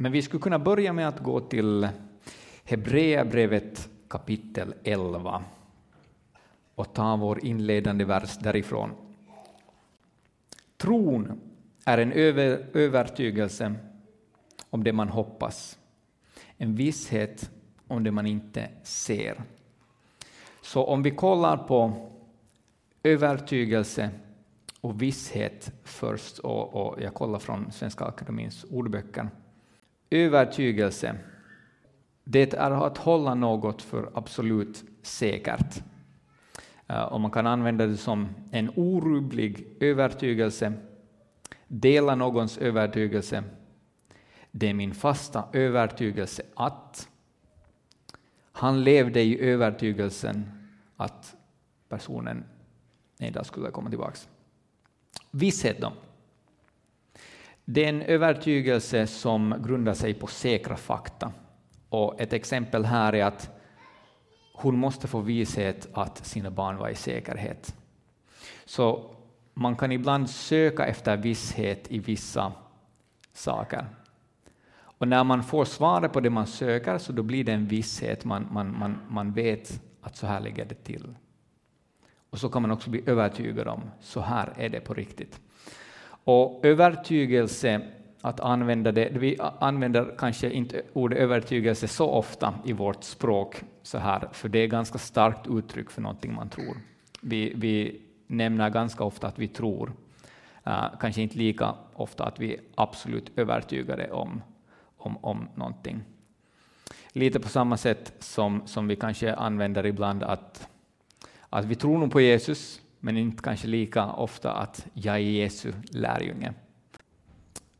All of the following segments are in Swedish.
Men vi skulle kunna börja med att gå till Hebreerbrevet kapitel 11 och ta vår inledande vers därifrån. Tron är en över, övertygelse om det man hoppas, en visshet om det man inte ser. Så om vi kollar på övertygelse och visshet först, och, och jag kollar från Svenska Akademins ordböcker. Övertygelse, det är att hålla något för absolut säkert. Eh, Och man kan använda det som en orubblig övertygelse, dela någons övertygelse. Det är min fasta övertygelse att han levde i övertygelsen att personen en dag skulle komma tillbaka. Visshet då? Det är en övertygelse som grundar sig på säkra fakta. Och ett exempel här är att hon måste få vishet att sina barn var i säkerhet. Så man kan ibland söka efter visshet i vissa saker. Och när man får svaret på det man söker så då blir det en visshet, man, man, man, man vet att så här ligger det till. Och så kan man också bli övertygad om, så här är det på riktigt. Och övertygelse, att använda det, vi använder kanske inte ordet övertygelse så ofta i vårt språk, så här, för det är ganska starkt uttryck för någonting man tror. Vi, vi nämner ganska ofta att vi tror, uh, kanske inte lika ofta att vi är absolut övertygade om, om, om någonting. Lite på samma sätt som, som vi kanske använder ibland att att vi tror nog på Jesus, men inte kanske lika ofta att jag är Jesu lärjunge.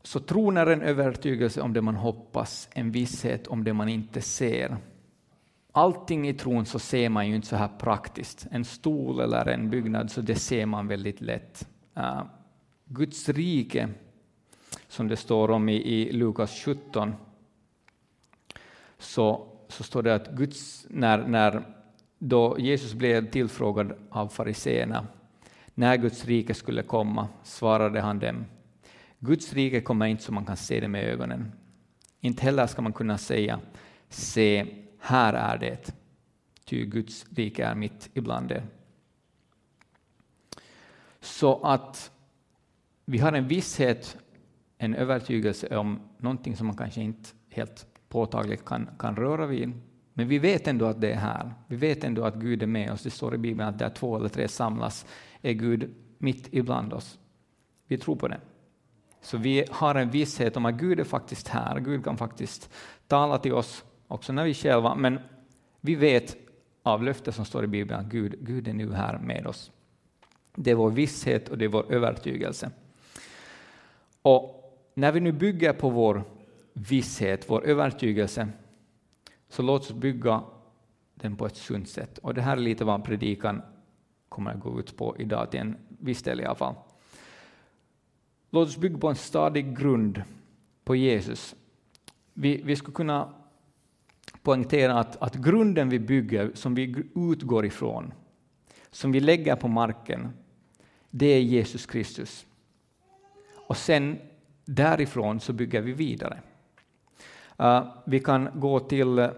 Så tron är en övertygelse om det man hoppas, en visshet om det man inte ser. Allting i tron så ser man ju inte så här praktiskt. En stol eller en byggnad, så det ser man väldigt lätt. Uh, Guds rike, som det står om i, i Lukas 17, så, så står det att Guds, när, när då Jesus blev tillfrågad av fariseerna när Guds rike skulle komma svarade han dem Guds rike kommer inte så man kan se det med ögonen. Inte heller ska man kunna säga se, här är det, ty Guds rike är mitt ibland er. Så att vi har en visshet, en övertygelse om någonting som man kanske inte helt påtagligt kan, kan röra vid, men vi vet ändå att det är här. Vi vet ändå att Gud är med oss. Det står i Bibeln att där två eller tre samlas är Gud mitt ibland oss. Vi tror på det. Så vi har en visshet om att Gud är faktiskt här. Gud kan faktiskt tala till oss också när vi själva, men vi vet av löftet som står i Bibeln att Gud, Gud är nu här med oss. Det är vår visshet och det är vår övertygelse. Och när vi nu bygger på vår visshet, vår övertygelse, så låt oss bygga den på ett sunt sätt. Och det här är lite vad predikan kommer att gå ut på idag, till en viss del i alla fall. Låt oss bygga på en stadig grund på Jesus. Vi, vi skulle kunna poängtera att, att grunden vi bygger, som vi utgår ifrån, som vi lägger på marken, det är Jesus Kristus. Och sen därifrån så bygger vi vidare. Uh, vi kan gå till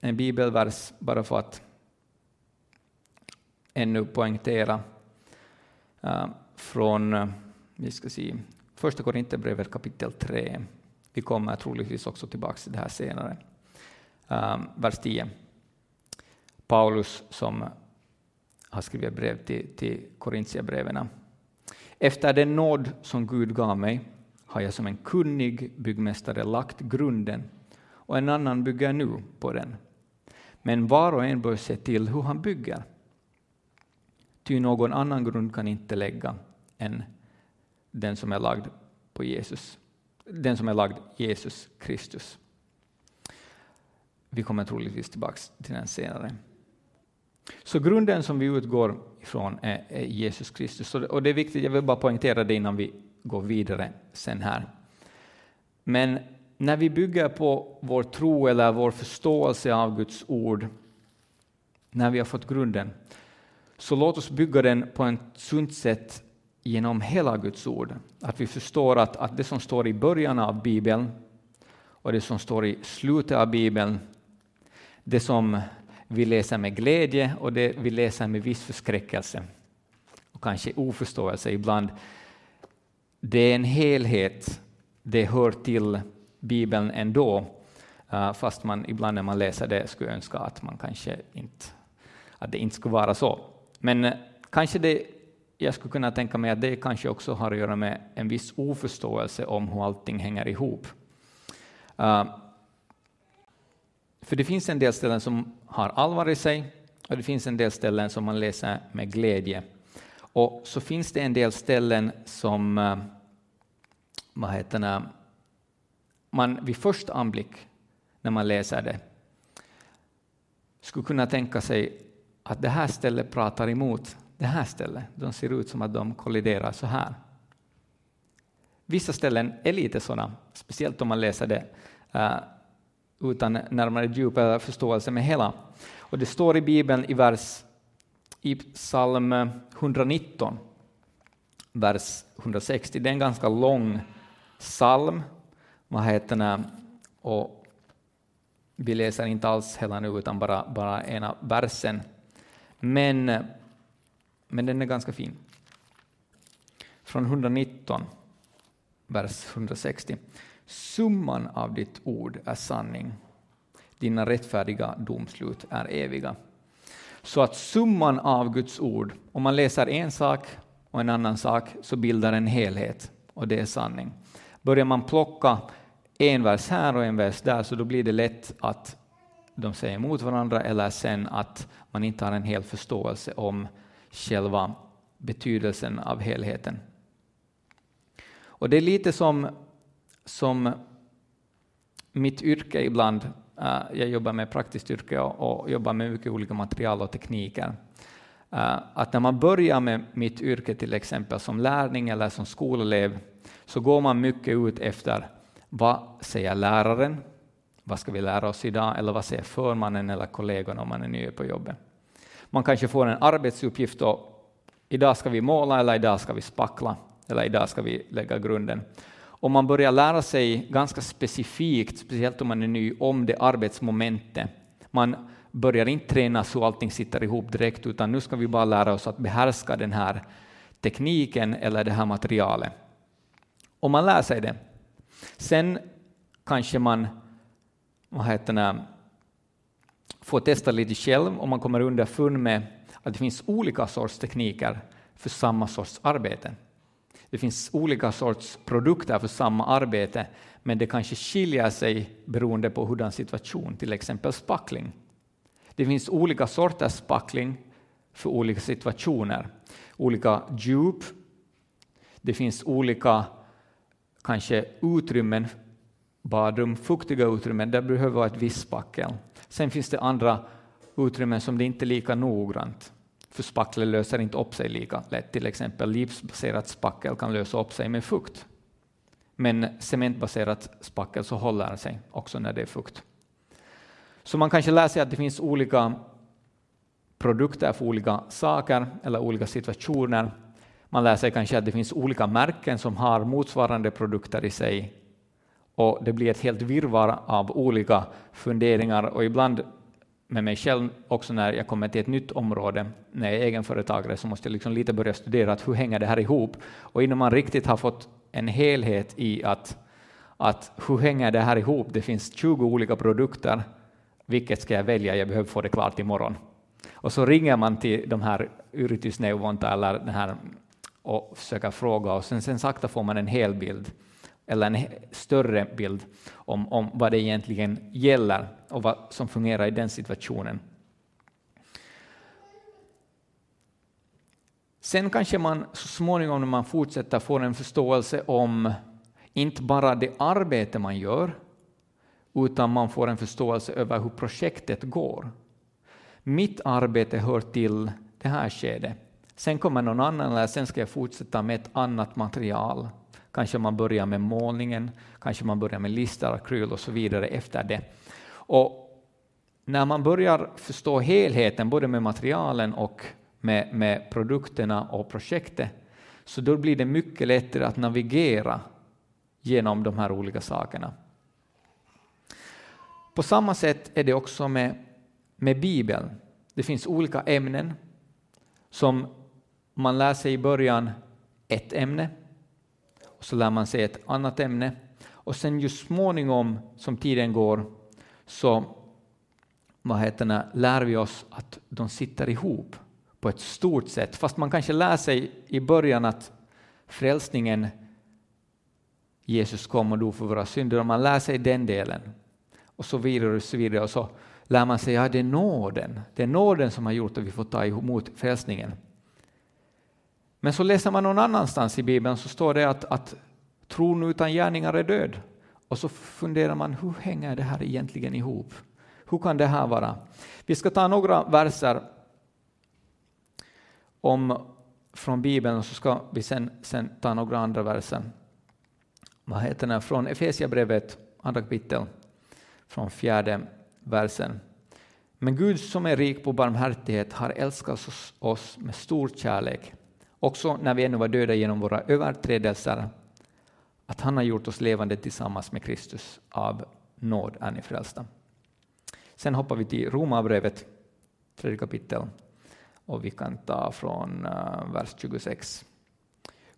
en bibelvers bara för att ännu poängtera uh, från, eh, vi ska se, första Korinthierbrevet kapitel 3. Vi kommer troligtvis också tillbaka till det här senare. Vers 10. Paulus som har skrivit brev till, till Korintierbreven. Efter den nåd som Gud gav mig har jag som en kunnig byggmästare lagt grunden och en annan bygger nu på den. Men var och en bör se till hur han bygger. Ty någon annan grund kan inte lägga än den som är lagd på Jesus, den som är lagd Jesus Kristus. Vi kommer troligtvis tillbaka till den senare. Så grunden som vi utgår ifrån är, Jesus Kristus. Och det är viktigt, jag vill bara poängtera det innan vi går vidare sen här. Men när vi bygger på vår tro eller vår förståelse av Guds ord, när vi har fått grunden, så låt oss bygga den på ett sunt sätt genom hela Guds ord. Att vi förstår att, att det som står i början av Bibeln och det som står i slutet av Bibeln, det som vi läser med glädje och det vi läser med viss förskräckelse och kanske oförståelse ibland. Det är en helhet, det hör till Bibeln ändå, eh, fast man ibland när man läser det skulle önska att man kanske inte, att det inte skulle vara så. Men eh, kanske det, jag skulle kunna tänka mig att det kanske också har att göra med en viss oförståelse om hur allting hänger ihop. Eh, för det finns en del ställen som har allvar i sig och det finns en del ställen som man läser med glädje. Och så finns det en del ställen som vad heter det, man vid första anblick när man läser det skulle kunna tänka sig att det här stället pratar emot det här stället. De ser ut som att de kolliderar så här. Vissa ställen är lite sådana, speciellt om man läser det uh, utan närmare djup eller förståelse med hela. Och det står i Bibeln i vers i psalm 119, vers 160. Det är en ganska lång psalm. Vad heter det? Och vi läser inte alls hela nu, utan bara, bara ena versen. Men, men den är ganska fin. Från 119, vers 160. Summan av ditt ord är sanning. Dina rättfärdiga domslut är eviga. Så att summan av Guds ord, om man läser en sak och en annan sak, så bildar en helhet, och det är sanning. Börjar man plocka en vers här och en vers där, så då blir det lätt att de säger emot varandra, eller sen att man inte har en hel förståelse om själva betydelsen av helheten. Och det är lite som som mitt yrke ibland, eh, jag jobbar med praktiskt yrke och, jobbar med mycket olika material och tekniker. Eh, att när man börjar med mitt yrke till exempel som lärling eller som skolelev så går man mycket ut efter vad säger läraren, vad ska vi lära oss idag eller vad säger förmannen eller kollegorna om man är ny på jobbet. Man kanske får en arbetsuppgift och idag ska vi måla eller idag ska vi spackla eller idag ska vi lägga grunden om man börjar lära sig ganska specifikt, speciellt om man är ny, om det arbetsmomentet. Man börjar inte träna så allting sitter ihop direkt, utan nu ska vi bara lära oss att behärska den här tekniken eller det här materialet. Om man lär sig det. Sen kanske man vad heter det, får testa lite själv och man kommer underfund med att det finns olika sorts tekniker för samma sorts arbete. Det finns olika sorts produkter för samma arbete, men det kanske skiljer sig beroende på hurdan situation, till exempel spackling. Det finns olika sorters spackling för olika situationer, olika djup. Det finns olika kanske utrymmen, badrum, fuktiga utrymmen, där behöver vara ett visst spackel. Sen finns det andra utrymmen som det inte är lika noggrant för spacklet löser inte upp sig lika lätt. Till exempel livsbaserat spackel kan lösa upp sig med fukt. Men cementbaserat spackel så håller sig också när det är fukt. Så man kanske lär sig att det finns olika produkter för olika saker eller olika situationer. Man lär sig kanske att det finns olika märken som har motsvarande produkter i sig. Och det blir ett helt virrvarr av olika funderingar och ibland med mig själv också när jag kommer till ett nytt område, när jag är egenföretagare, så måste jag liksom lite börja studera att hur hänger det här ihop? Och innan man riktigt har fått en helhet i att, att hur hänger det här ihop? Det finns 20 olika produkter, vilket ska jag välja? Jag behöver få det klart imorgon. Och så ringer man till de här yritysneuvonta eller den här och försöker fråga och sen, sen sakta får man en hel bild eller en större bild om, om vad det egentligen gäller och vad som fungerar i den situationen. Sen kanske man så småningom när man fortsätter får en förståelse om inte bara det arbete man gör, utan man får en förståelse över hur projektet går. Mitt arbete hör till det här skedet. Sen kommer någon annan, eller sen ska jag fortsätta med ett annat material. Kanske man börjar med målningen, kanske man börjar med listor, akryl och så vidare efter det. Och när man börjar förstå helheten, både med materialen och med, med produkterna och projektet, så då blir det mycket lättare att navigera genom de här olika sakerna. På samma sätt är det också med, med Bibeln. Det finns olika ämnen som man lär sig i början ett ämne och så lär man sig ett annat ämne och sen ju småningom som tiden går så vad heter det, lär vi oss att de sitter ihop på ett stort sätt. Fast man kanske lär sig i början att frälsningen, Jesus kom och dog för våra synder, och man lär sig den delen. Och så vidare och så vidare. Och så lär man sig att ja, det är nåden. Det är nåden som har gjort att vi får ta emot frälsningen. Men så läser man någon annanstans i Bibeln så står det att, att tron utan gärningar är död. Och så funderar man, hur hänger det här egentligen ihop? Hur kan det här vara? Vi ska ta några verser om, från Bibeln och så ska vi sen, sen ta några andra verser. Vad heter den? Från Efesiabrevet, andra kapitel, från fjärde versen. Men Gud som är rik på barmhärtighet har älskat oss med stor kärlek, också när vi ännu var döda genom våra överträdelser, att han har gjort oss levande tillsammans med Kristus. Av nåd är ni frälsta. Sen hoppar vi till Romarbrevet, tredje kapitel, och vi kan ta från eh, vers 26.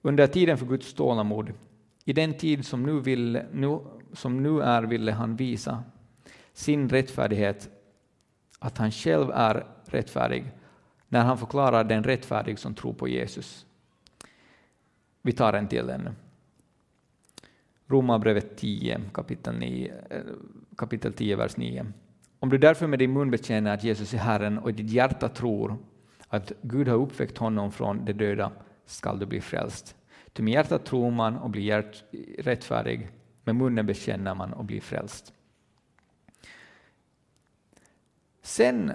Under tiden för Guds tålamod, i den tid som nu, vill, nu, som nu är ville han visa sin rättfärdighet, att han själv är rättfärdig, när han förklarar den rättfärdig som tror på Jesus. Vi tar en till ännu. Romarbrevet 10, kapitel, 9, eh, kapitel 10, vers 9. Om du därför med din mun bekänner att Jesus är Herren och i ditt hjärta tror att Gud har uppväckt honom från de döda skall du bli frälst. Ty med hjärtat tror man och blir hjärt rättfärdig, med munnen bekänner man och blir frälst. Sen,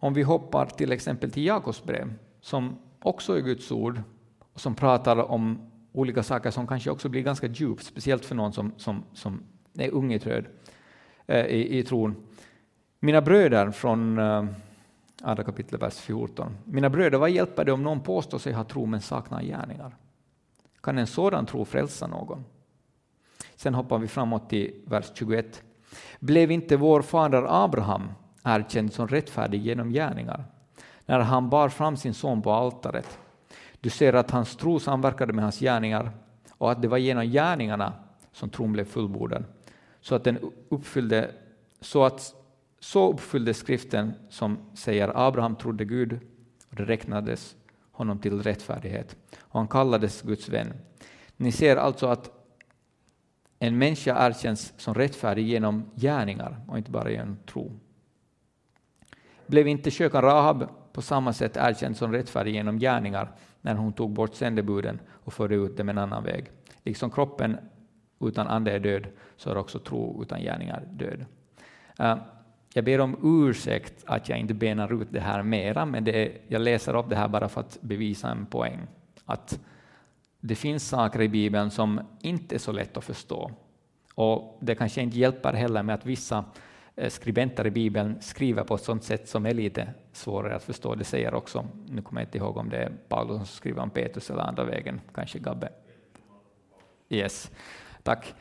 om vi hoppar till exempel till Jakobs brev, som också är Guds ord, och som pratar om olika saker som kanske också blir ganska djupt, speciellt för någon som, som, som är ung i, tröd, eh, i, i tron. Mina bröder från äh, andra kapitlet, vers 14. Mina bröder, vad hjälper det om någon påstår sig ha tro men saknar gärningar? Kan en sådan tro frälsa någon? Sen hoppar vi framåt till vers 21. Blev inte vår fader Abraham erkänd som rättfärdig genom gärningar när han bar fram sin son på altaret? Du ser att hans tro samverkade med hans gärningar och att det var genom gärningarna som tron blev fullbordad, så att den uppfyllde så att så uppfylldes skriften som säger Abraham trodde Gud och det räknades honom till rättfärdighet och han kallades Guds vän. Ni ser alltså att en människa erkänns som rättfärdig genom gärningar och inte bara genom tro. Blev inte kökan Rahab på samma sätt erkänd som rättfärdig genom gärningar när hon tog bort sändebuden och förde ut dem en annan väg? Liksom kroppen utan ande är död, så är också tro utan gärningar död. Eh, jag ber om ursäkt att jag inte benar ut det här mera, men det, jag läser upp det här bara för att bevisa en poäng. Att det finns saker i Bibeln som inte är så lätt att förstå. Och det kanske inte hjälper heller med att vissa Eh, skribenter i Bibeln skriver på ett sådant sätt som är lite svårare att förstå. Det säger också, nu kommer jag inte ihåg om det är Paulus som skriver om Petrus eller andra vägen, kanske Gabbe. Yes, tack.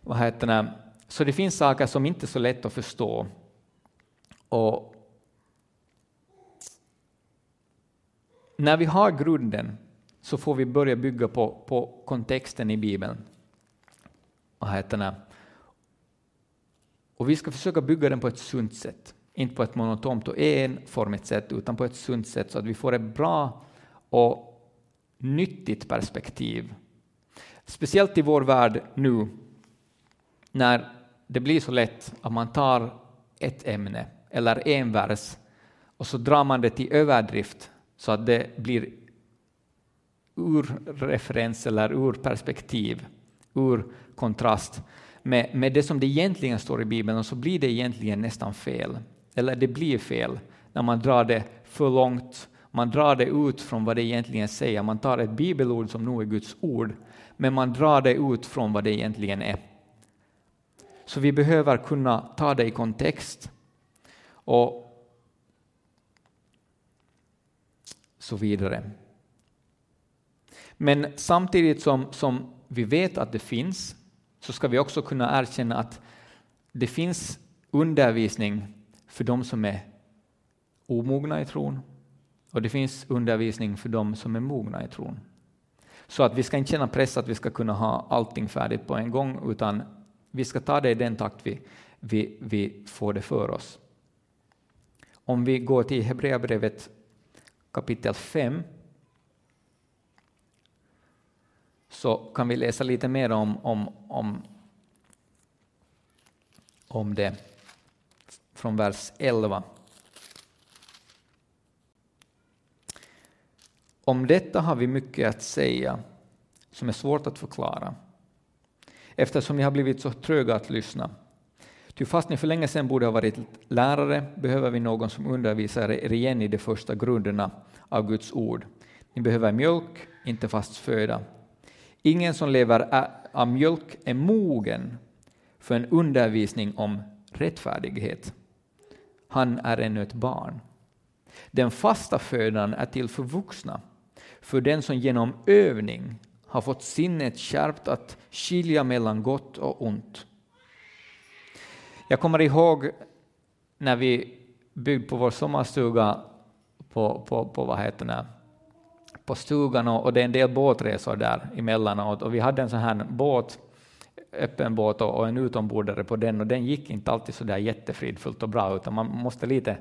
Vad heter det? Så det finns saker som inte är så lätt att förstå och när vi har grunden så får vi börja bygga på, på kontexten i Bibeln. Vad heter det? Och vi ska försöka bygga den på ett sunt sätt. Inte på ett monotont och enformigt sätt, utan på ett sunt sätt så att vi får ett bra och nyttigt perspektiv. Speciellt i vår värld nu, när det blir så lätt att man tar ett ämne eller en vers och så drar man det till överdrift så att det blir ur referens eller ur perspektiv, ur kontrast med, med det som det egentligen står i Bibeln och så blir det egentligen nästan fel. Eller det blir fel när man drar det för långt, man drar det ut från vad det egentligen säger. Man tar ett bibelord som nog är Guds ord, men man drar det ut från vad det egentligen är. Så vi behöver kunna ta det i kontext och så vidare. Men samtidigt som, som vi vet att det finns så ska vi också kunna erkänna att det finns undervisning för de som är omogna i tron och det finns undervisning för de som är mogna i tron. Så att vi ska inte känna press att vi ska kunna ha allting färdigt på en gång, utan vi ska ta det i den takt vi, vi, vi får det för oss. Om vi går till Hebreerbrevet kapitel 5 så kan vi läsa lite mer om, om, om, om det från vers 11. Om detta har vi mycket att säga som är svårt att förklara eftersom ni har blivit så tröga att lyssna. Ty fast ni för länge sedan borde ha varit lärare behöver vi någon som undervisar er igen i de första grunderna av Guds ord. Ni behöver mjölk, inte fast föda. Ingen som lever av mjölk är mogen för en undervisning om rättfärdighet. Han är ännu ett barn. Den fasta födan är till för vuxna, för den som genom övning har fått sinnet skärpt att skilja mellan gott och ont. Jag kommer ihåg när vi byggde på vår sommarstuga på, på, på, vad heter det, på stugan och, och det är en del båtresor där emellanåt och vi hade en sån här båt, öppen båt och, och en utombordare på den och den gick inte alltid så där jättefridfullt och bra utan man måste lite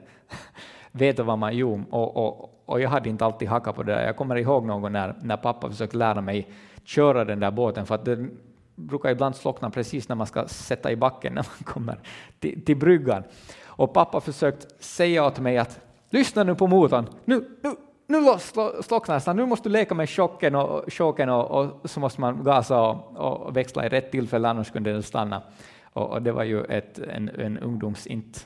veta vad man gjorde och, och, och jag hade inte alltid hackat på det där. Jag kommer ihåg någon när, när pappa försökte lära mig köra den där båten för att den brukar ibland slockna precis när man ska sätta i backen när man kommer till, till bryggan. Och pappa försökte säga åt mig att lyssna nu på motorn, nu, nu, nu slocknar den, nu måste du leka med chocken och, chocken och, och så måste man gasa och, och, växla i rätt tillfälle annars kunde den stanna. Och, och det var ju ett, en, en ungdoms inte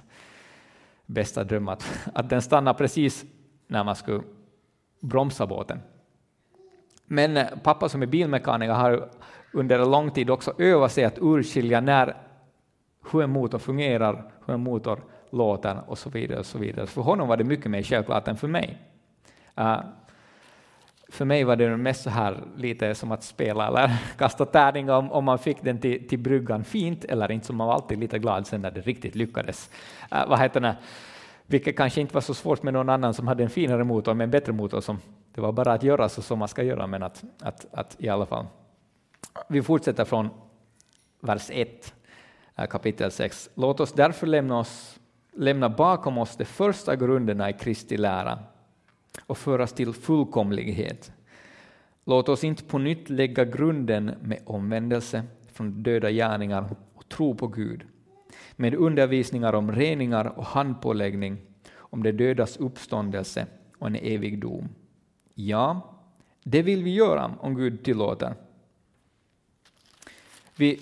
bästa dröm att, att den stannade precis när man skulle bromsa båten. Men eh, pappa som är bilmekaniker har under en lång tid också övat sig att urskilja när, hur en motor fungerar, hur en motor låter och så vidare. Och så vidare. För honom var det mycket mer självklart än för mig. Uh, för mig var det mest så här lite som att spela eller kasta tärning, om, om man fick den till, till bryggan fint eller inte, så man var alltid lite glad sen när det riktigt lyckades. Uh, vad heter det? Vilket kanske inte var så svårt med någon annan som hade en finare motor men en bättre motor som det var bara att göra så som man ska göra, men att, att, att i alla fall. Vi fortsätter från vers 1, eh, kapitel 6. Låt oss därför lämna, oss, lämna bakom oss de första grunderna i Kristi lära och föras till fullkomlighet. Låt oss inte på nytt lägga grunden med omvändelse från döda gärningar och tro på Gud, med undervisningar om reningar och handpåläggning, om de dödas uppståndelse och en evig dom. Ja, det vill vi göra om Gud tillåter. Vi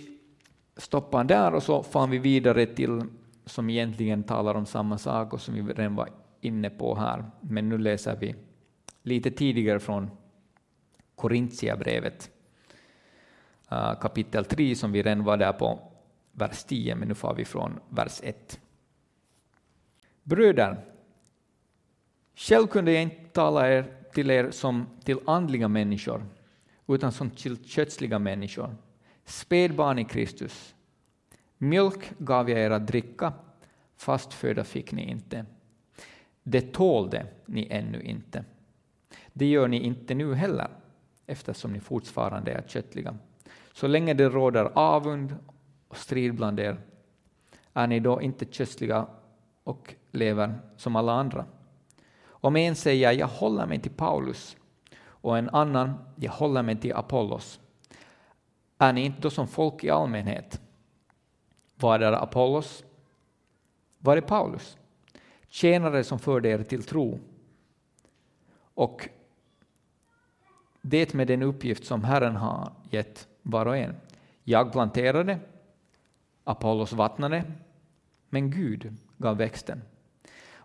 stoppar där och så far vi vidare till som egentligen talar om samma sak och som vi redan var inne på här. Men nu läser vi lite tidigare från Korintierbrevet eh, kapitel 3 som vi redan var där på vers 10, men nu får vi från vers 1. Bröder, själv kunde jag inte tala er till er som till andliga människor, utan som till kötsliga människor, spädbarn i Kristus. Mjölk gav jag er att dricka, fast föda fick ni inte. Det tålde ni ännu inte. Det gör ni inte nu heller, eftersom ni fortfarande är köttliga. Så länge det råder avund och strid bland er, är ni då inte kötsliga och lever som alla andra. Om en säger jag håller mig till Paulus och en annan jag håller mig till Apollos, är ni inte då som folk i allmänhet? Vad är Apollos? Var är Paulus? Tjänare som förde er till tro. Och det med den uppgift som Herren har gett var och en. Jag planterade, Apollos vattnade, men Gud gav växten.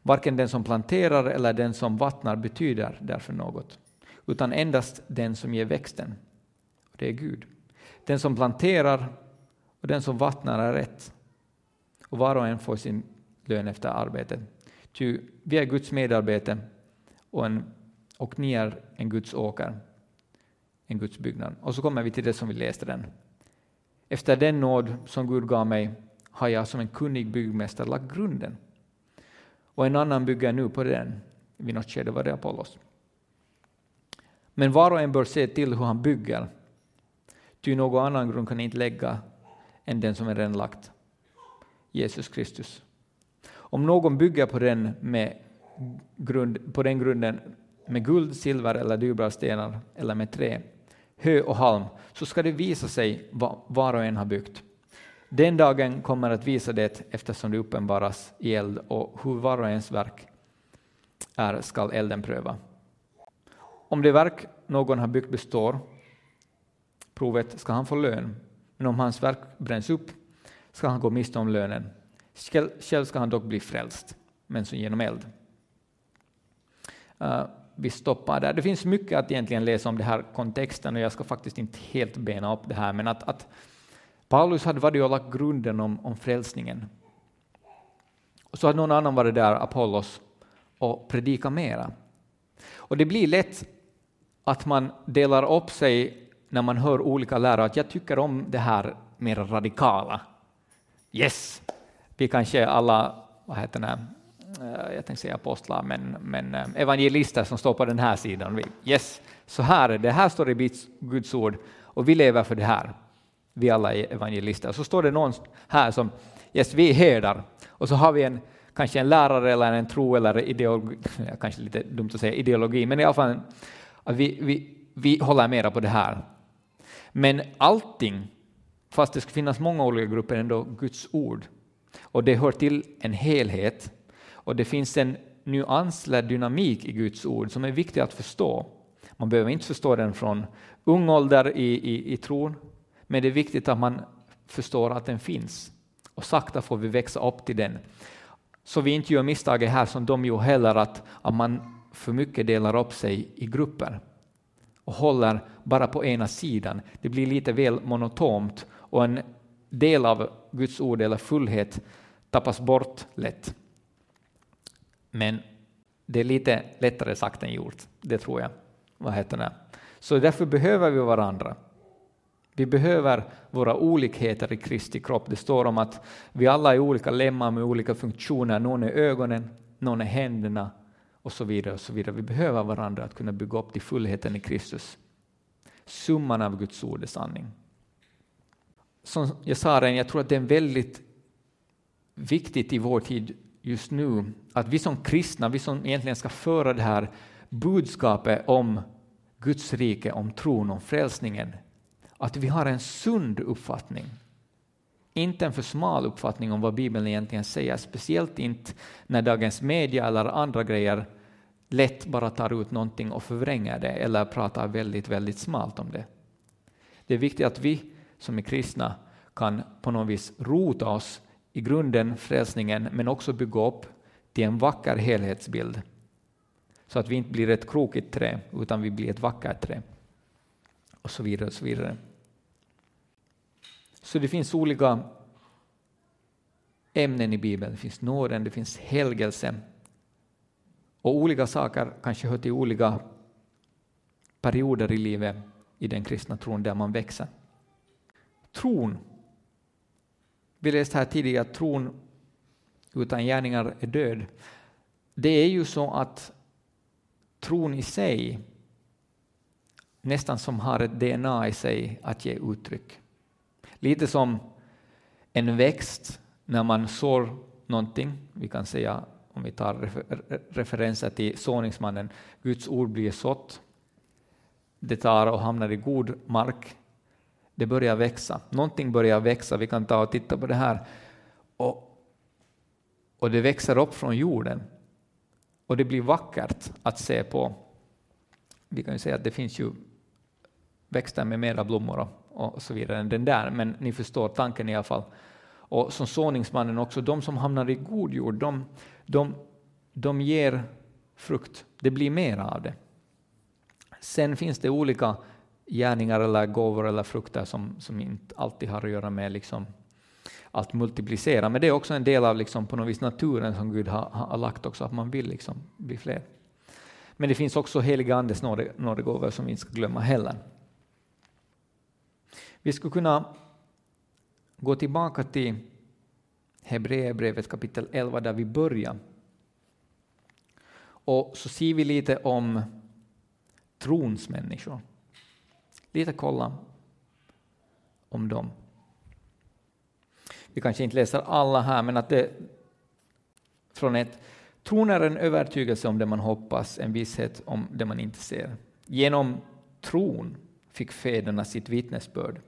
Varken den som planterar eller den som vattnar betyder därför något, utan endast den som ger växten. Och det är Gud. Den som planterar och den som vattnar är rätt, och var och en får sin lön efter arbetet. Ty vi är Guds medarbete och, en, och ni är en Guds åker, en Guds byggnad. Och så kommer vi till det som vi läste den. Efter den nåd som Gud gav mig har jag som en kunnig byggmästare lagt grunden. Och en annan bygger nu på den. Vid något skede var det Apollos. Men var och en bör se till hur han bygger, ty någon annan grund kan inte lägga än den som är redan lagt, Jesus Kristus. Om någon bygger på den, med grund, på den grunden med guld, silver eller dyrbara stenar eller med trä, hö och halm, så ska det visa sig vad var och en har byggt. Den dagen kommer att visa det eftersom det uppenbaras i eld och hur var och ens verk är skall elden pröva. Om det verk någon har byggt består provet ska han få lön, men om hans verk bränns upp ska han gå miste om lönen. Själv ska han dock bli frälst, men som genom eld. Eh, vi stoppar där. Det finns mycket att egentligen läsa om den här kontexten och jag ska faktiskt inte helt bena upp det här, men att, att Paulus hade varit och lagt grunden om, om frälsningen. Och så hade någon annan varit där, Apollos, och predikat mera. Och det blir lätt att man delar upp sig när man hör olika lärare, att jag tycker om det här mer radikala. Yes, vi kanske alla, vad heter det, eh, jag tänkte säga apostlar, men, men eh, evangelister som står på den här sidan. Yes, så här är det, här står det i Guds ord och vi lever för det här. Vi alla är evangelister. Så står det någon här som, yes, vi är herdar och så har vi en kanske en lärare eller en tro eller ideologi, kanske lite dumt att säga ideologi, men i alla fall vi, vi, vi håller mera på det här. Men allting, fast det ska finnas många olika grupper, är ändå Guds ord. Och det hör till en helhet. Och det finns en nyanslad dynamik i Guds ord som är viktig att förstå. Man behöver inte förstå den från ung ålder i, i, i tron, men det är viktigt att man förstår att den finns. Och sakta får vi växa upp till den. Så vi inte gör misstaget här som de gjorde heller, att, att man för mycket delar upp sig i grupper och håller bara på ena sidan. Det blir lite väl monotont och en del av Guds ord eller fullhet tappas bort lätt. Men det är lite lättare sagt än gjort, det tror jag. Vad heter det? Så därför behöver vi varandra. Vi behöver våra olikheter i Kristi kropp. Det står om att vi alla är olika lemmar med olika funktioner. Någon är ögonen, någon är händerna och så vidare. och så vidare. Vi behöver varandra att kunna bygga upp till fullheten i Kristus. Summan av Guds ord är sanning. Som jag sa redan, jag tror att det är väldigt viktigt i vår tid just nu att vi som kristna, vi som egentligen ska föra det här budskapet om Guds rike, om tron, om frälsningen, att vi har en sund uppfattning. Inte en för smal uppfattning om vad Bibeln egentligen säger, speciellt inte när dagens media eller andra grejer lätt bara tar ut någonting och förvränger det eller pratar väldigt, väldigt smalt om det. Det är viktigt att vi som är kristna kan på något vis rota oss i grunden, frälsningen, men också bygga upp till en vacker helhetsbild. Så att vi inte blir ett krokigt trä, utan vi blir ett vackert trä och så vidare. och Så vidare. Så det finns olika ämnen i Bibeln. Det finns nåden, det finns helgelse. Och olika saker kanske hör till olika perioder i livet i den kristna tron där man växer. Tron. Vi läste här tidigare att tron utan gärningar är död. Det är ju så att tron i sig nästan som har ett DNA i sig att ge uttryck. Lite som en växt när man sår någonting, vi kan säga om vi tar refer referenser till såningsmannen, Guds ord blir sått, det tar och hamnar i god mark, det börjar växa, någonting börjar växa, vi kan ta och titta på det här, och, och det växer upp från jorden, och det blir vackert att se på. Vi kan ju säga att det finns ju växter med mera blommor och, och så vidare än den där, men ni förstår tanken i alla fall. Och som såningsmannen också, de som hamnar i god jord, de, de, de ger frukt. Det blir mer av det. Sen finns det olika gärningar eller gåvor eller frukter som, som inte alltid har att göra med liksom att multiplicera, men det är också en del av liksom på något vis naturen som Gud har, har lagt också, att man vill liksom bli fler. Men det finns också heliga Andes nådegåvor som vi inte ska glömma heller. Vi skulle kunna gå tillbaka till Hebreerbrevet kapitel 11 där vi börjar. Och så ser vi lite om trons människor. Lite kolla om dem. Vi kanske inte läser alla här, men att det från ett Tron är en övertygelse om det man hoppas, en visshet om det man inte ser. Genom tron fick fäderna sitt vittnesbörd.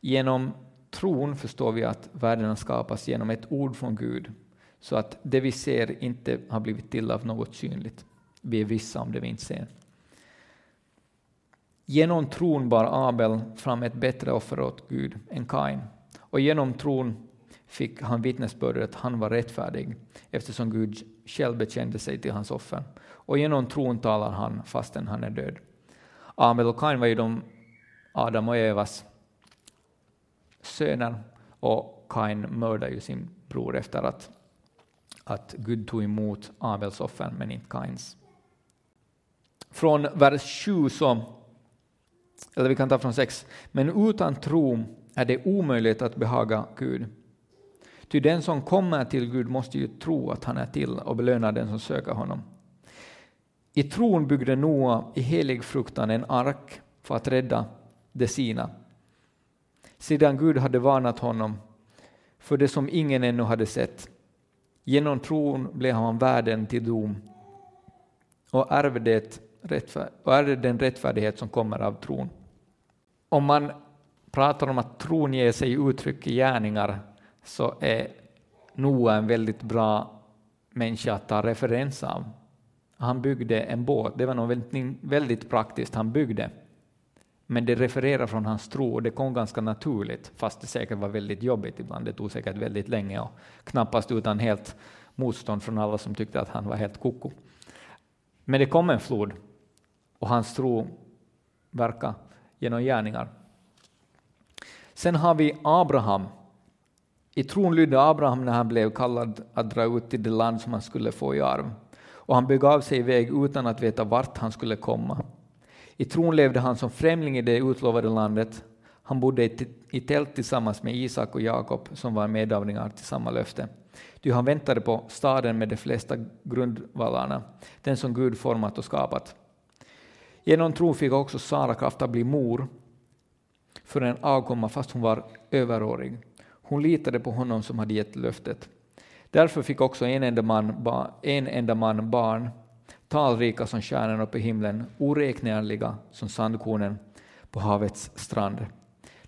Genom tron förstår vi att världen skapas genom ett ord från Gud, så att det vi ser inte har blivit till av något synligt. Vi är vissa om det vi inte ser. Genom tron bar Abel fram ett bättre offer åt Gud än Kain, och genom tron fick han vittnesbördet att han var rättfärdig, eftersom Gud själv bekände sig till hans offer. Och genom tron talar han fastän han är död. Abel och Kain var ju de Adam och Evas söner, och Kain mördade ju sin bror efter att, att Gud tog emot Abels offer, men inte Kains. Från vers 7 så, eller vi kan ta från 6, men utan tro är det omöjligt att behaga Gud. Ty den som kommer till Gud måste ju tro att han är till och belöna den som söker honom. I tron byggde Noa i helig fruktan en ark för att rädda de sina. Sedan Gud hade varnat honom för det som ingen ännu hade sett. Genom tron blev han värden till dom och ärvde, och det den rättfärdighet som kommer av tron. Om man pratar om att tron ger sig uttryck i gärningar så är Noa en väldigt bra människa att ta referens av. Han byggde en båt, det var något väldigt, väldigt praktiskt han byggde. Men det refererar från hans tro och det kom ganska naturligt, fast det säkert var väldigt jobbigt ibland. Det tog säkert väldigt länge och knappast utan helt motstånd från alla som tyckte att han var helt koko. Men det kom en flod och hans tro verkar genom gärningar. Sen har vi Abraham i tron lydde Abraham när han blev kallad att dra ut till det land som han skulle få i arv, och han begav sig iväg utan att veta vart han skulle komma. I tron levde han som främling i det utlovade landet. Han bodde i tält tillsammans med Isak och Jakob, som var medavlingar till samma löfte. Ty han väntade på staden med de flesta grundvallarna, den som Gud format och skapat. Genom tro fick också Sara kraft att bli mor för en avkomma fast hon var överårig. Hon litade på honom som hade gett löftet. Därför fick också en enda man, en enda man barn, talrika som stjärnorna uppe i himlen, oräkneliga som sandkornen på havets strand.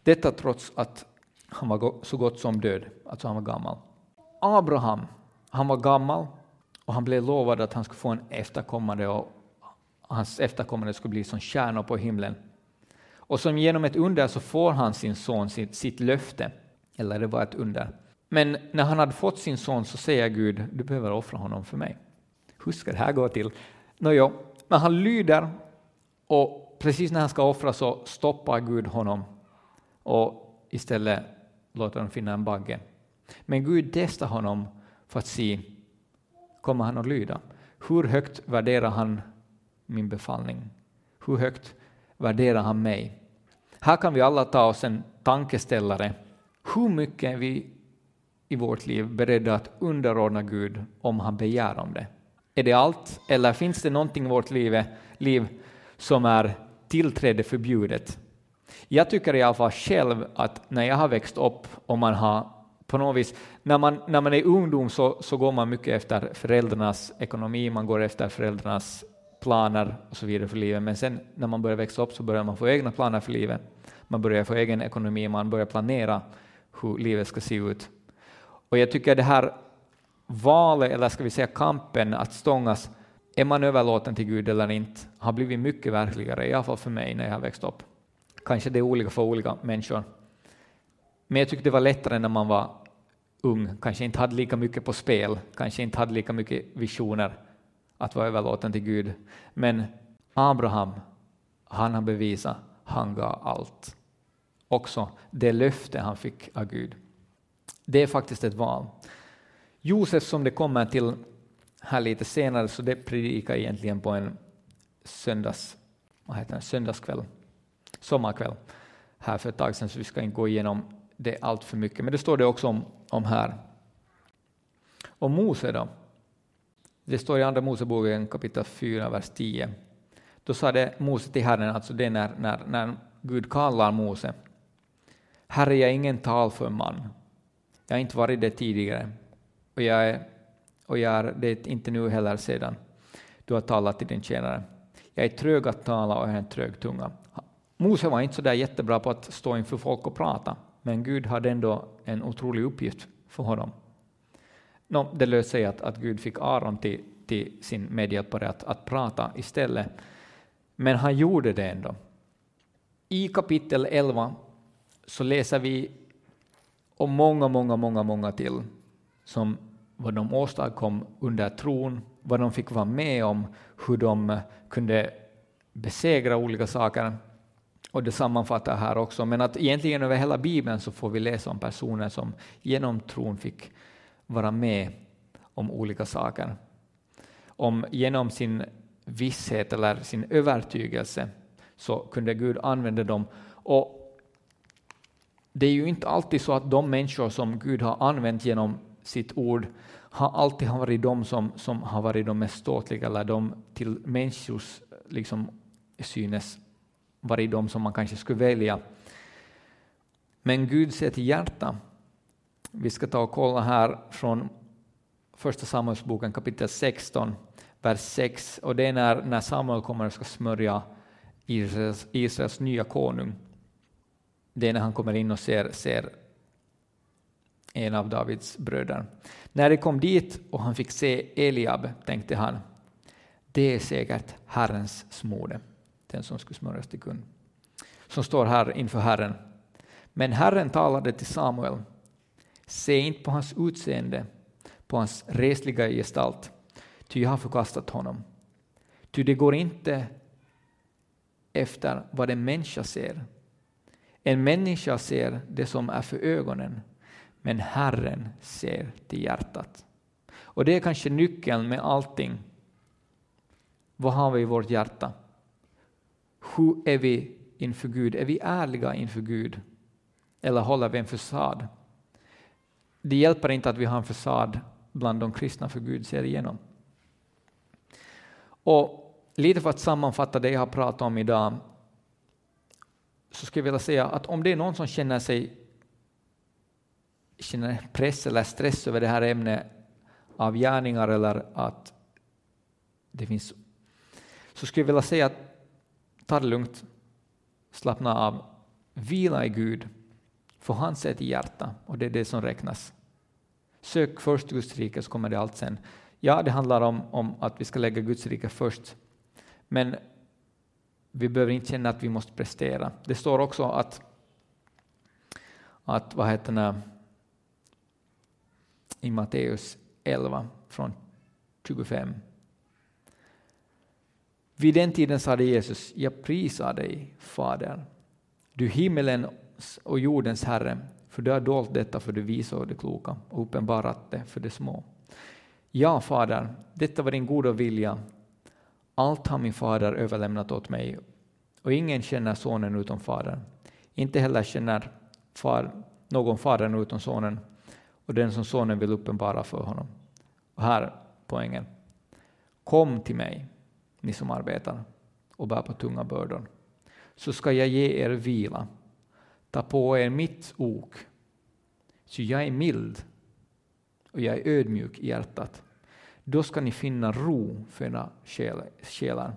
Detta trots att han var så gott som död, alltså han var gammal. Abraham, han var gammal och han blev lovad att han skulle få en efterkommande och hans efterkommande skulle bli som stjärnor på himlen. Och som genom ett under så får han sin son sitt, sitt löfte eller det var ett under. Men när han hade fått sin son så säger Gud, du behöver offra honom för mig. Hur ska det här gå till? Nåja, men han lyder och precis när han ska offra så stoppar Gud honom och istället låter honom finna en bagge. Men Gud testar honom för att se, kommer han att lyda? Hur högt värderar han min befallning? Hur högt värderar han mig? Här kan vi alla ta oss en tankeställare hur mycket är vi i vårt liv beredda att underordna Gud om han begär om det? Är det allt, eller finns det någonting i vårt liv, liv som är tillträde förbjudet? Jag tycker i alla fall själv att när jag har växt upp och man har på något vis, när man, när man är ungdom så, så går man mycket efter föräldrarnas ekonomi, man går efter föräldrarnas planer och så vidare för livet, men sen när man börjar växa upp så börjar man få egna planer för livet. Man börjar få egen ekonomi, man börjar planera hur livet ska se ut. Och jag tycker det här valet, eller ska vi säga kampen att stångas, är man överlåten till Gud eller inte, har blivit mycket verkligare, i alla fall för mig när jag har växt upp. Kanske det är olika för olika människor. Men jag tyckte det var lättare när man var ung, kanske inte hade lika mycket på spel, kanske inte hade lika mycket visioner att vara överlåten till Gud. Men Abraham, han har bevisat, han gav allt också det löfte han fick av Gud. Det är faktiskt ett val. Josef som det kommer till här lite senare, så det predikar egentligen på en söndags, vad heter det, söndagskväll, sommarkväll här för ett tag sedan, så vi ska inte gå igenom det allt för mycket. Men det står det också om, om här. Och Mose då? Det står i Andra Moseboken kapitel 4, vers 10. Då sade Mose till Herren, alltså det när, när, när Gud kallar Mose. Herre, jag är ingen talför man. Jag har inte varit det tidigare och jag är, och jag är det inte nu heller sedan du har talat till din tjänare. Jag är trög att tala och jag har en trög tunga. Mose var inte så där jättebra på att stå inför folk och prata, men Gud hade ändå en otrolig uppgift för honom. No, det löste sig att, att Gud fick Aron till, till sin medhjälpare att, att prata istället, men han gjorde det ändå. I kapitel 11 så läser vi om många, många, många, många till som vad de åstadkom under tron, vad de fick vara med om, hur de kunde besegra olika saker. Och det sammanfattar här också, men att egentligen över hela Bibeln så får vi läsa om personer som genom tron fick vara med om olika saker. Om genom sin visshet eller sin övertygelse så kunde Gud använda dem. Och det är ju inte alltid så att de människor som Gud har använt genom sitt ord har alltid varit de som, som har varit de mest ståtliga eller de till människors liksom, synes varit de som man kanske skulle välja. Men Gud ser till hjärta. Vi ska ta och kolla här från Första Samuelsboken kapitel 16, vers 6. Och det är när, när Samuel kommer och ska smörja Israels, Israels nya konung. Det är när han kommer in och ser, ser en av Davids bröder. När de kom dit och han fick se Eliab tänkte han, det är säkert Herrens smorde, den som skulle smörjas till kung. Som står här inför Herren. Men Herren talade till Samuel, se inte på hans utseende, på hans resliga gestalt, ty jag har förkastat honom. Ty det går inte efter vad en människa ser. En människa ser det som är för ögonen, men Herren ser till hjärtat. Och det är kanske nyckeln med allting. Vad har vi i vårt hjärta? Hur är vi inför Gud? Är vi ärliga inför Gud? Eller håller vi en fasad? Det hjälper inte att vi har en fasad bland de kristna, för Gud ser igenom. Och lite för att sammanfatta det jag har pratat om idag, så skulle jag vilja säga att om det är någon som känner sig känner press eller stress över det här ämnet av gärningar eller att det finns så skulle jag vilja säga att ta det lugnt, slappna av, vila i Gud, för han ser till hjärta och det är det som räknas. Sök först Guds rike så kommer det allt sen. Ja, det handlar om, om att vi ska lägga Guds rike först, men vi behöver inte känna att vi måste prestera. Det står också att, att vad heter det, i Matteus 11 från 25. Vid den tiden sade Jesus, jag prisar dig, Fader, du himmelens och jordens Herre, för du har dolt detta för det visa och det kloka och uppenbarat det för det små. Ja, Fader, detta var din goda vilja. Allt har min fader överlämnat åt mig och ingen känner sonen utom fadern. Inte heller känner far, någon fadern utom sonen och den som sonen vill uppenbara för honom. Och här poängen. Kom till mig, ni som arbetar och bär på tunga bördor, så ska jag ge er vila. Ta på er mitt ok, så jag är mild och jag är ödmjuk i hjärtat. Då ska ni finna ro för era själar.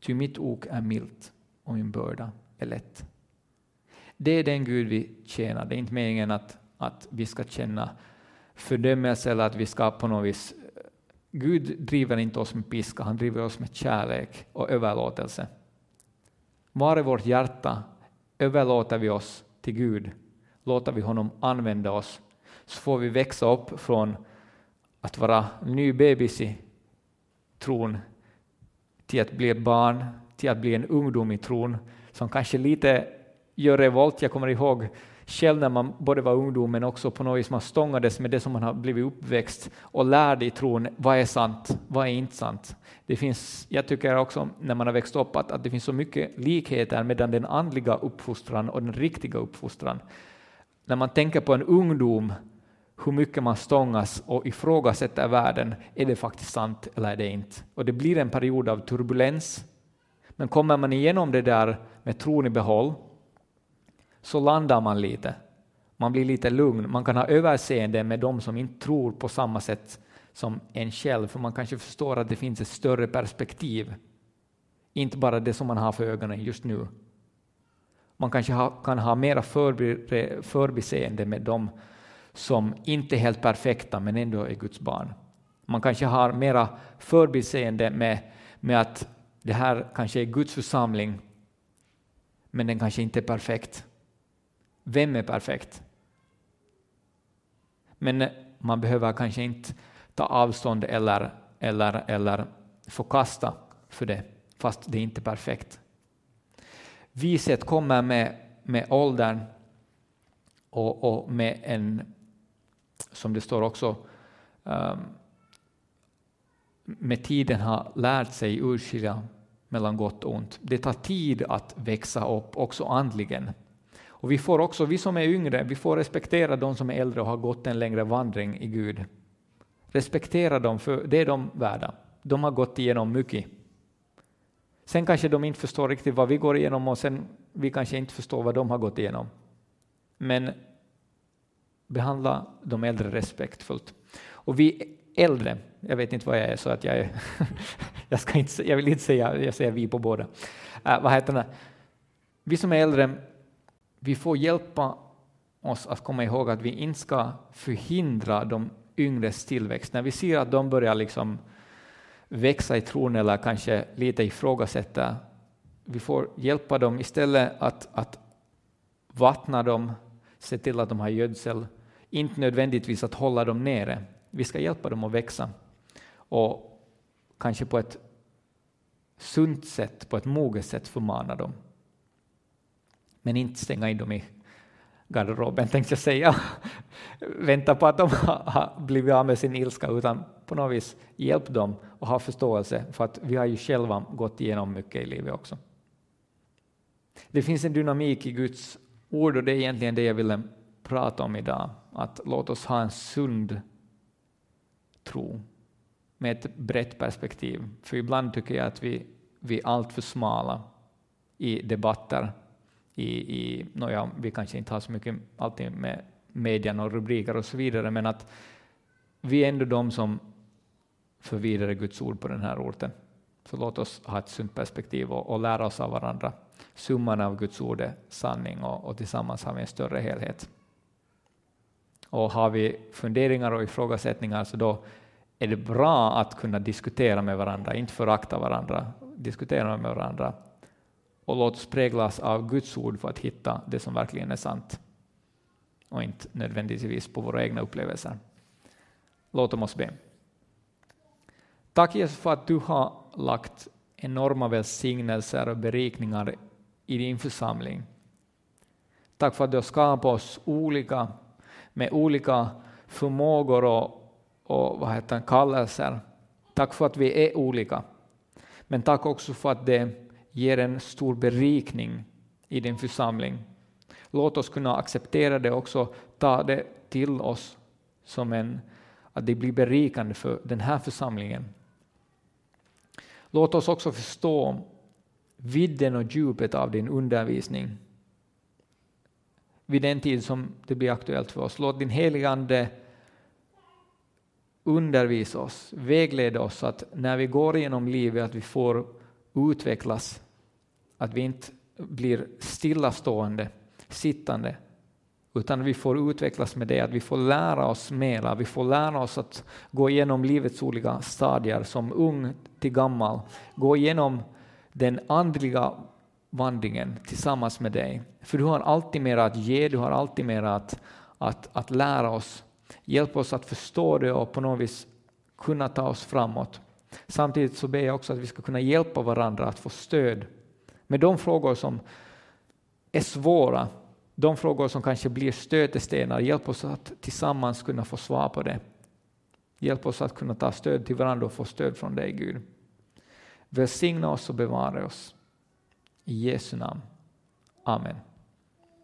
Ty mitt ok är milt och min börda är lätt. Det är den Gud vi tjänar. Det är inte meningen att att vi ska känna fördömelse eller att vi ska på något vis... Gud driver inte oss med piska, han driver oss med kärlek och överlåtelse. Var är vårt hjärta? Överlåter vi oss till Gud? Låter vi honom använda oss? Så får vi växa upp från att vara ny bebis i tron till att bli ett barn, till att bli en ungdom i tron som kanske lite gör revolt. Jag kommer ihåg själv när man både var ungdom men också på något vis man stångades med det som man har blivit uppväxt och lärde i tron, vad är sant, vad är inte sant? Det finns, jag tycker också när man har växt upp att, att det finns så mycket likheter mellan den andliga uppfostran och den riktiga uppfostran. När man tänker på en ungdom, hur mycket man stångas och ifrågasätter världen. Är det faktiskt sant eller är det inte? Och det blir en period av turbulens. Men kommer man igenom det där med tron i behåll så landar man lite. Man blir lite lugn. Man kan ha överseende med de som inte tror på samma sätt som en själv, för man kanske förstår att det finns ett större perspektiv. Inte bara det som man har för ögonen just nu. Man kanske ha, kan ha mera förbi, förbiseende med dem som inte är helt perfekta men ändå är Guds barn. Man kanske har mera förbiseende med, med att det här kanske är Guds församling men den kanske inte är perfekt. Vem är perfekt? Men eh, man behöver kanske inte ta avstånd eller, eller, eller förkasta för det, fast det är inte är perfekt. Vishet kommer med, med åldern och, och med en, som det står också, um, med tiden har lärt sig urskilja mellan gott och ont. Det tar tid att växa upp, också andligen. Och vi får också, vi som är yngre, vi får respektera de som är äldre och har gått en längre vandring i Gud. Respektera dem, för det är de värda. De har gått igenom mycket. Sen kanske de inte förstår riktigt vad vi går igenom och sen vi kanske inte förstår vad de har gått igenom. Men behandla de äldre respektfullt. Och vi äldre, jag vet inte vad jag är så att jag är, jag, ska inte, jag vill inte säga, jag säger vi på båda. Uh, vad heter det? Vi som är äldre, vi får hjälpa oss att komma ihåg att vi inte ska förhindra de yngres tillväxt. När vi ser att de börjar liksom växa i tron eller kanske lite ifrågasätta, vi får hjälpa dem istället att, att vattna dem, se till att de har gödsel, inte nödvändigtvis att hålla dem nere. Vi ska hjälpa dem att växa och kanske på ett sunt sätt, på ett moget sätt förmana dem. Men inte stänga in dem i garderoben tänkte jag säga, vänta på att de har blivit av med sin ilska, utan på något vis hjälp dem och ha förståelse för att vi har ju själva gått igenom mycket i livet också. Det finns en dynamik i Guds ord och det är egentligen det jag ville prata om idag, att låt oss ha en sund tro med ett brett perspektiv. För ibland tycker jag att vi, vi är alltför smala i debatter i, i ja, vi kanske inte har så mycket alltid med medierna och rubriker och så vidare, men att vi är ändå de som för vidare Guds ord på den här orten. Så låt oss ha ett sunt perspektiv och, och lära oss av varandra. Summan av Guds ord är sanning och, och tillsammans har vi en större helhet. Och har vi funderingar och ifrågasättningar så då är det bra att kunna diskutera med varandra, inte förakta varandra, diskutera med varandra och låt oss präglas av Guds ord för att hitta det som verkligen är sant och inte nödvändigtvis på våra egna upplevelser. Låt oss be. Tack Jesus för att du har lagt enorma välsignelser och berikningar i din församling. Tack för att du har skapat oss olika med olika förmågor och, och vad heter kallelser. Tack för att vi är olika. Men tack också för att det ger en stor berikning i din församling. Låt oss kunna acceptera det också, ta det till oss som en, att det blir berikande för den här församlingen. Låt oss också förstå vidden och djupet av din undervisning vid den tid som det blir aktuellt för oss. Låt din helige Ande undervisa oss, vägleda oss, så att när vi går igenom livet att vi får utvecklas, att vi inte blir stillastående, sittande, utan vi får utvecklas med det, att vi får lära oss mera, vi får lära oss att gå igenom livets olika stadier, som ung till gammal, gå igenom den andliga vandringen tillsammans med dig. För du har alltid mer att ge, du har alltid mer att, att, att lära oss. Hjälp oss att förstå det och på något vis kunna ta oss framåt. Samtidigt så ber jag också att vi ska kunna hjälpa varandra att få stöd med de frågor som är svåra, de frågor som kanske blir stötestenar. Hjälp oss att tillsammans kunna få svar på det. Hjälp oss att kunna ta stöd till varandra och få stöd från dig, Gud. Välsigna oss och bevara oss. I Jesu namn. Amen.